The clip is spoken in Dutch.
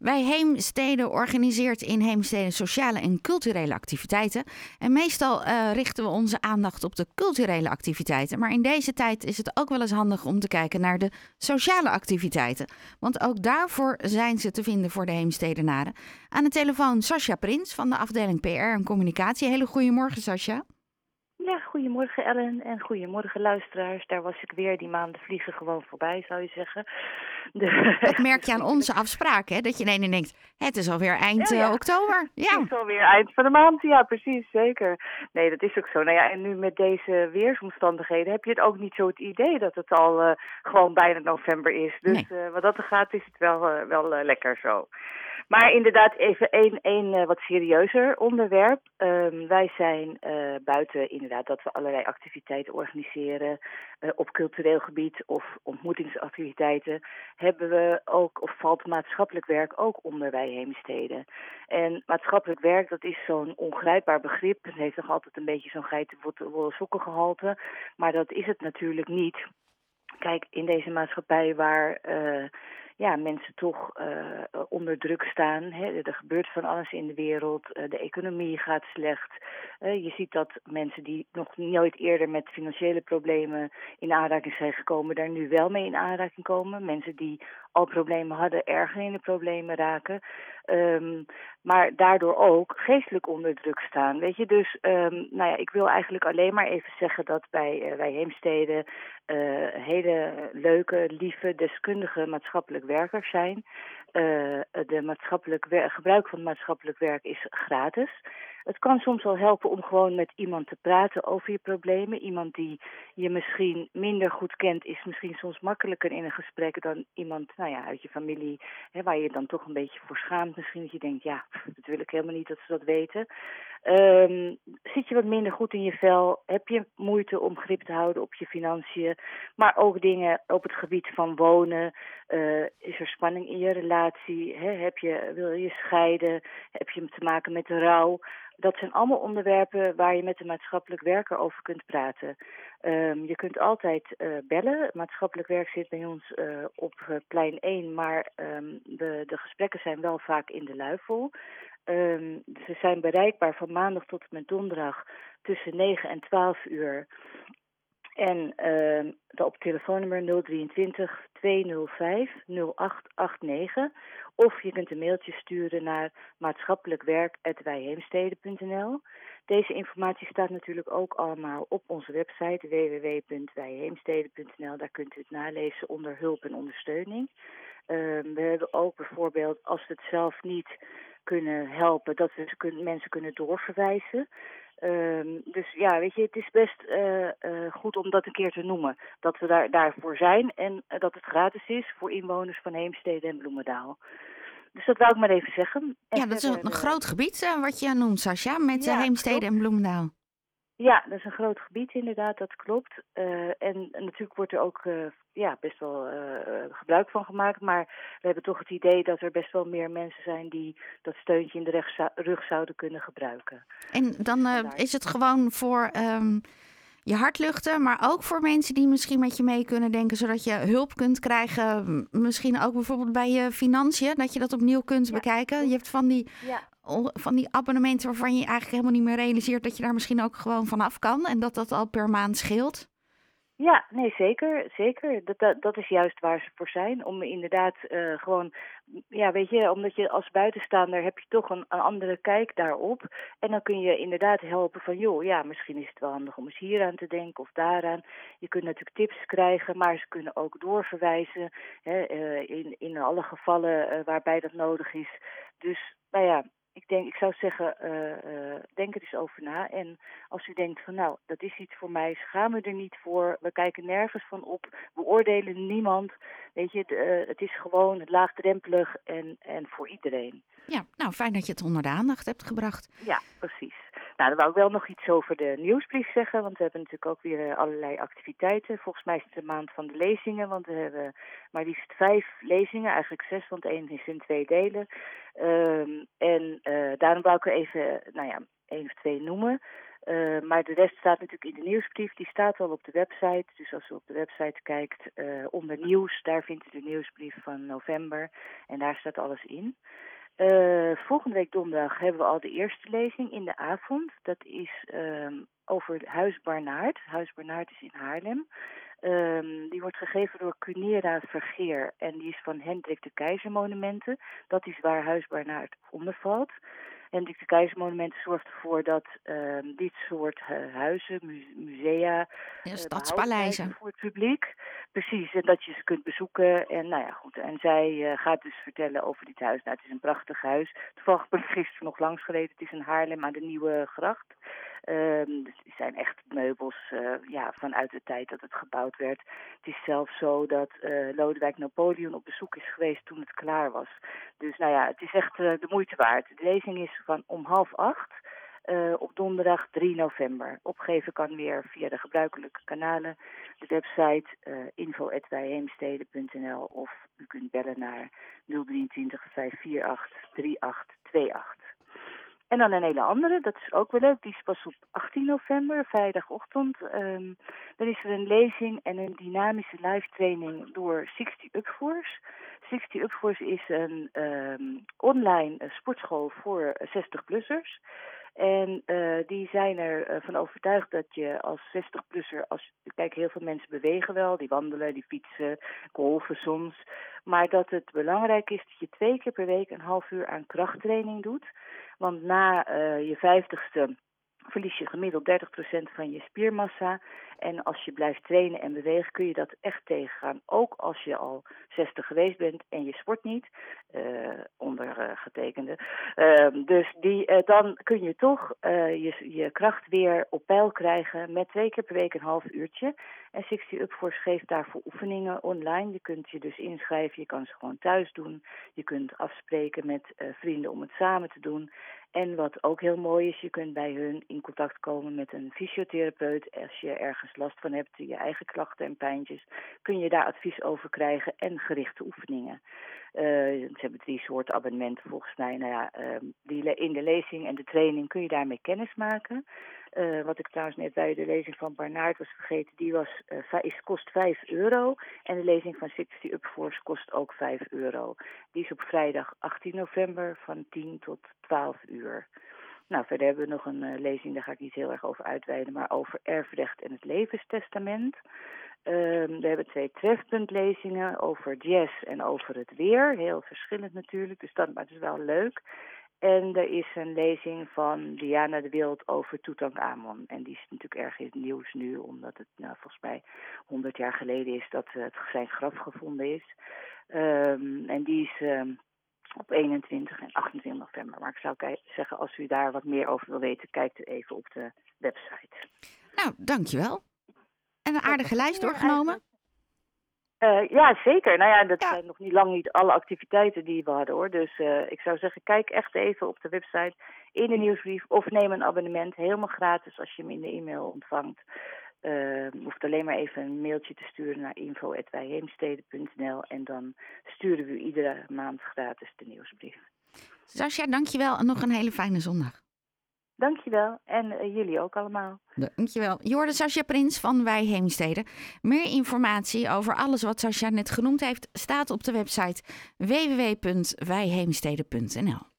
Wij Heemstede organiseert in Heemstede sociale en culturele activiteiten. En meestal uh, richten we onze aandacht op de culturele activiteiten. Maar in deze tijd is het ook wel eens handig om te kijken naar de sociale activiteiten. Want ook daarvoor zijn ze te vinden voor de Heemstedenaren. Aan de telefoon Sascha Prins van de afdeling PR en Communicatie. Hele goedemorgen, Sascha. Ja, goedemorgen Ellen en goedemorgen luisteraars. Daar was ik weer. Die maanden vliegen gewoon voorbij, zou je zeggen. De... Dat merk je aan onze afspraak, hè? Dat je ineens denkt, het is alweer eind ja, oktober. Ja. Het is alweer eind van de maand, ja precies, zeker. Nee, dat is ook zo. Nou ja, en nu met deze weersomstandigheden heb je het ook niet zo het idee dat het al uh, gewoon bijna november is. Dus nee. uh, wat dat er gaat is het wel, uh, wel lekker zo. Maar inderdaad, even één, één uh, wat serieuzer onderwerp. Um, wij zijn uh, buiten inderdaad dat we allerlei activiteiten organiseren uh, op cultureel gebied of ontmoetingsactiviteiten. Hebben we ook, of valt maatschappelijk werk ook onder wij heemsteden. En maatschappelijk werk, dat is zo'n ongrijpbaar begrip. Het heeft nog altijd een beetje zo'n geitenwolle sokken gehalte. Maar dat is het natuurlijk niet. Kijk, in deze maatschappij waar ja, mensen toch uh, onder druk staan. Hè. Er gebeurt van alles in de wereld. Uh, de economie gaat slecht. Uh, je ziet dat mensen die nog nooit eerder met financiële problemen in aanraking zijn gekomen, daar nu wel mee in aanraking komen. Mensen die al problemen hadden, erger in de problemen raken. Um, maar daardoor ook geestelijk onder druk staan. Weet je, dus um, nou ja, ik wil eigenlijk alleen maar even zeggen dat bij, uh, bij Heemstede uh, hele leuke, lieve, deskundige maatschappelijk werkers zijn. Uh, de maatschappelijk gebruik van maatschappelijk werk is gratis. Het kan soms wel helpen om gewoon met iemand te praten over je problemen. Iemand die je misschien minder goed kent, is misschien soms makkelijker in een gesprek dan iemand nou ja, uit je familie, hè, waar je dan toch een beetje voor schaamt. Misschien dat je denkt, ja, dat wil ik helemaal niet dat ze dat weten. Um, zit je wat minder goed in je vel? Heb je moeite om grip te houden op je financiën? Maar ook dingen op het gebied van wonen. Uh, is er spanning in je relatie? Hè? Heb je, wil je scheiden? Heb je te maken met rouw? Dat zijn allemaal onderwerpen waar je met de maatschappelijk werker over kunt praten. Um, je kunt altijd uh, bellen. Maatschappelijk werk zit bij ons uh, op uh, plein 1, maar de, de gesprekken zijn wel vaak in de luifel. Um, ze zijn bereikbaar van maandag tot en met donderdag tussen 9 en 12 uur. En op telefoonnummer 023 205 0889. Of je kunt een mailtje sturen naar maatschappelijkwerk.wijheemstede.nl. Deze informatie staat natuurlijk ook allemaal op onze website www.wijheemstede.nl. Daar kunt u het nalezen onder hulp en ondersteuning. Uh, we hebben ook bijvoorbeeld, als we het zelf niet kunnen helpen, dat we mensen kunnen doorverwijzen. Um, dus ja, weet je, het is best uh, uh, goed om dat een keer te noemen. Dat we daar, daarvoor zijn en uh, dat het gratis is voor inwoners van Heemstede en Bloemendaal. Dus dat wou ik maar even zeggen. En ja, dat is een, een groot gebied wat je noemt, Sascha, met ja, Heemstede en Bloemendaal. Ja, dat is een groot gebied inderdaad, dat klopt. Uh, en, en, natuurlijk wordt er ook uh, ja, best wel uh, gebruik van gemaakt. Maar we hebben toch het idee dat er best wel meer mensen zijn die dat steuntje in de rug, zouden kunnen gebruiken. En dan is het gewoon voor um, je hart luchten, maar ook voor mensen die misschien met je mee kunnen denken, zodat je hulp kunt krijgen. Misschien ook bijvoorbeeld bij je financiën, dat je dat opnieuw kunt ja. bekijken. Je hebt van die ja van die abonnementen waarvan je eigenlijk helemaal niet meer realiseert dat je daar misschien ook gewoon vanaf kan en dat dat al per maand scheelt? Ja, nee, zeker. Zeker. Dat, dat, dat is juist waar ze voor zijn. Om inderdaad uh, gewoon, ja, weet je, omdat je als buitenstaander heb je toch een, een, andere kijk daarop. En dan kun je inderdaad helpen van, joh, ja, misschien is het wel handig om eens hier aan te denken of daaraan. Je kunt natuurlijk tips krijgen, maar ze kunnen ook doorverwijzen hè, uh, in, in alle gevallen uh, waarbij dat nodig is. Dus, nou ja, ik denk, ik zou zeggen, uh, uh, denk er eens over na. En als u denkt van nou, dat is iets voor mij, schaam me er niet voor. We kijken nergens van op, we oordelen niemand. Weet je, het, het is gewoon laagdrempelig en, en voor iedereen. Ja, nou fijn dat je het onder de aandacht hebt gebracht. Ja, precies. Nou, dan wou ik wel nog iets over de nieuwsbrief zeggen, want we hebben natuurlijk ook weer allerlei activiteiten. Volgens mij is het de maand van de lezingen, want we hebben maar liefst vijf lezingen, eigenlijk zes, want één is in twee delen. Um, en uh, daarom wou ik er even, nou ja, één of twee noemen. Uh, maar de rest staat natuurlijk in de nieuwsbrief. Die staat al op de website. Dus als u op de website kijkt uh, onder nieuws, daar vindt u de nieuwsbrief van november. En daar staat alles in. Uh, volgende week donderdag hebben we al de eerste lezing in de avond. Dat is um, over Huis Barnaert. Huis Barnaert is in Haarlem. Um, die wordt gegeven door Cunera Vergeer en die is van Hendrik de Keizer Monumenten. Dat is waar Huis Barnaert onder valt. Hendrik de Keizer zorgt ervoor dat um, dit soort uh, huizen, musea, ja, stadspaleizen voor het publiek. Precies, en dat je ze kunt bezoeken. En nou ja, goed. En zij uh, gaat dus vertellen over dit huis. Nou, het is een prachtig huis. Toevallig ben ik gisteren nog langs gereden. Het is in Haarlem aan de Nieuwe Gracht. Um, zijn echt meubels uh, ja, vanuit de tijd dat het gebouwd werd. Het is zelfs zo dat uh, Lodewijk Napoleon op bezoek is geweest toen het klaar was. Dus nou ja, het is echt uh, de moeite waard. De lezing is van om half acht. Op donderdag 3 november. Opgeven kan weer via de gebruikelijke kanalen, de website uh, info.wijheemsteden.nl of u kunt bellen naar 023 548 3828. En dan een hele andere, dat is ook wel leuk, die is pas op 18 november, vrijdagochtend. Um, dan is er een lezing en een dynamische live training door 60 Upforce. 60 Upforce is een um, online sportschool voor 60-plussers. En uh, die zijn ervan uh, overtuigd dat je als 60-plusser, als kijk, heel veel mensen bewegen wel, die wandelen, die fietsen, golfen soms. Maar dat het belangrijk is dat je twee keer per week een half uur aan krachttraining doet. Want na uh, je vijftigste verlies je gemiddeld 30% van je spiermassa. En als je blijft trainen en bewegen, kun je dat echt tegengaan. Ook als je al 60 geweest bent en je sport niet, uh, ondergetekende. Uh, dus die, uh, dan kun je toch je, je kracht weer op peil krijgen met twee keer per week een half uurtje. En 60 Upforce geeft daarvoor oefeningen online. Je kunt je dus inschrijven, je kan ze gewoon thuis doen. Je kunt afspreken met vrienden om het samen te doen. En wat ook heel mooi is, je kunt bij hun in contact komen met een fysiotherapeut. Als je ergens last van hebt, je eigen klachten en pijntjes, kun je daar advies over krijgen en gerichte oefeningen. Uh, ze hebben drie soorten abonnementen volgens mij. Nou ja, uh, die in de lezing en de training kun je daarmee kennis maken. Uh, wat ik trouwens net bij de lezing van Barnaert was vergeten, die was, uh, is, kost 5 euro. En de lezing van 60 Upforce kost ook 5 euro. Die is op vrijdag 18 november van 10 tot 12 uur. Nou, verder hebben we nog een lezing, daar ga ik niet heel erg over uitweiden, maar over erfrecht en het levenstestament. Um, we hebben twee trefpuntlezingen over jazz en over het weer. Heel verschillend natuurlijk, dus dat, maar het is wel leuk. En er is een lezing van Diana de Wild over Tutankhamon. En die is natuurlijk erg in het nieuws nu, omdat het nou, volgens mij 100 jaar geleden is dat het zijn graf gevonden is. Um, en die is um, op 21 en 28 november. Maar ik zou zeggen, als u daar wat meer over wil weten, kijkt u even op de website. Nou, dankjewel. En een aardige lijst doorgenomen? Uh, ja, zeker. Nou ja, dat ja. zijn nog niet lang niet alle activiteiten die we hadden hoor. Dus uh, ik zou zeggen, kijk echt even op de website in de nieuwsbrief of neem een abonnement. Helemaal gratis als je hem in de e-mail ontvangt. Uh, hoeft alleen maar even een mailtje te sturen naar info.wijheemsteden.nl en dan sturen we u iedere maand gratis de nieuwsbrief. Sascha, dankjewel en nog een hele fijne zondag. Dankjewel. En uh, jullie ook allemaal. Dankjewel. Je Sascha Prins van Wij Heemsteden. Meer informatie over alles wat Sascha net genoemd heeft... staat op de website www.wijheemsteden.nl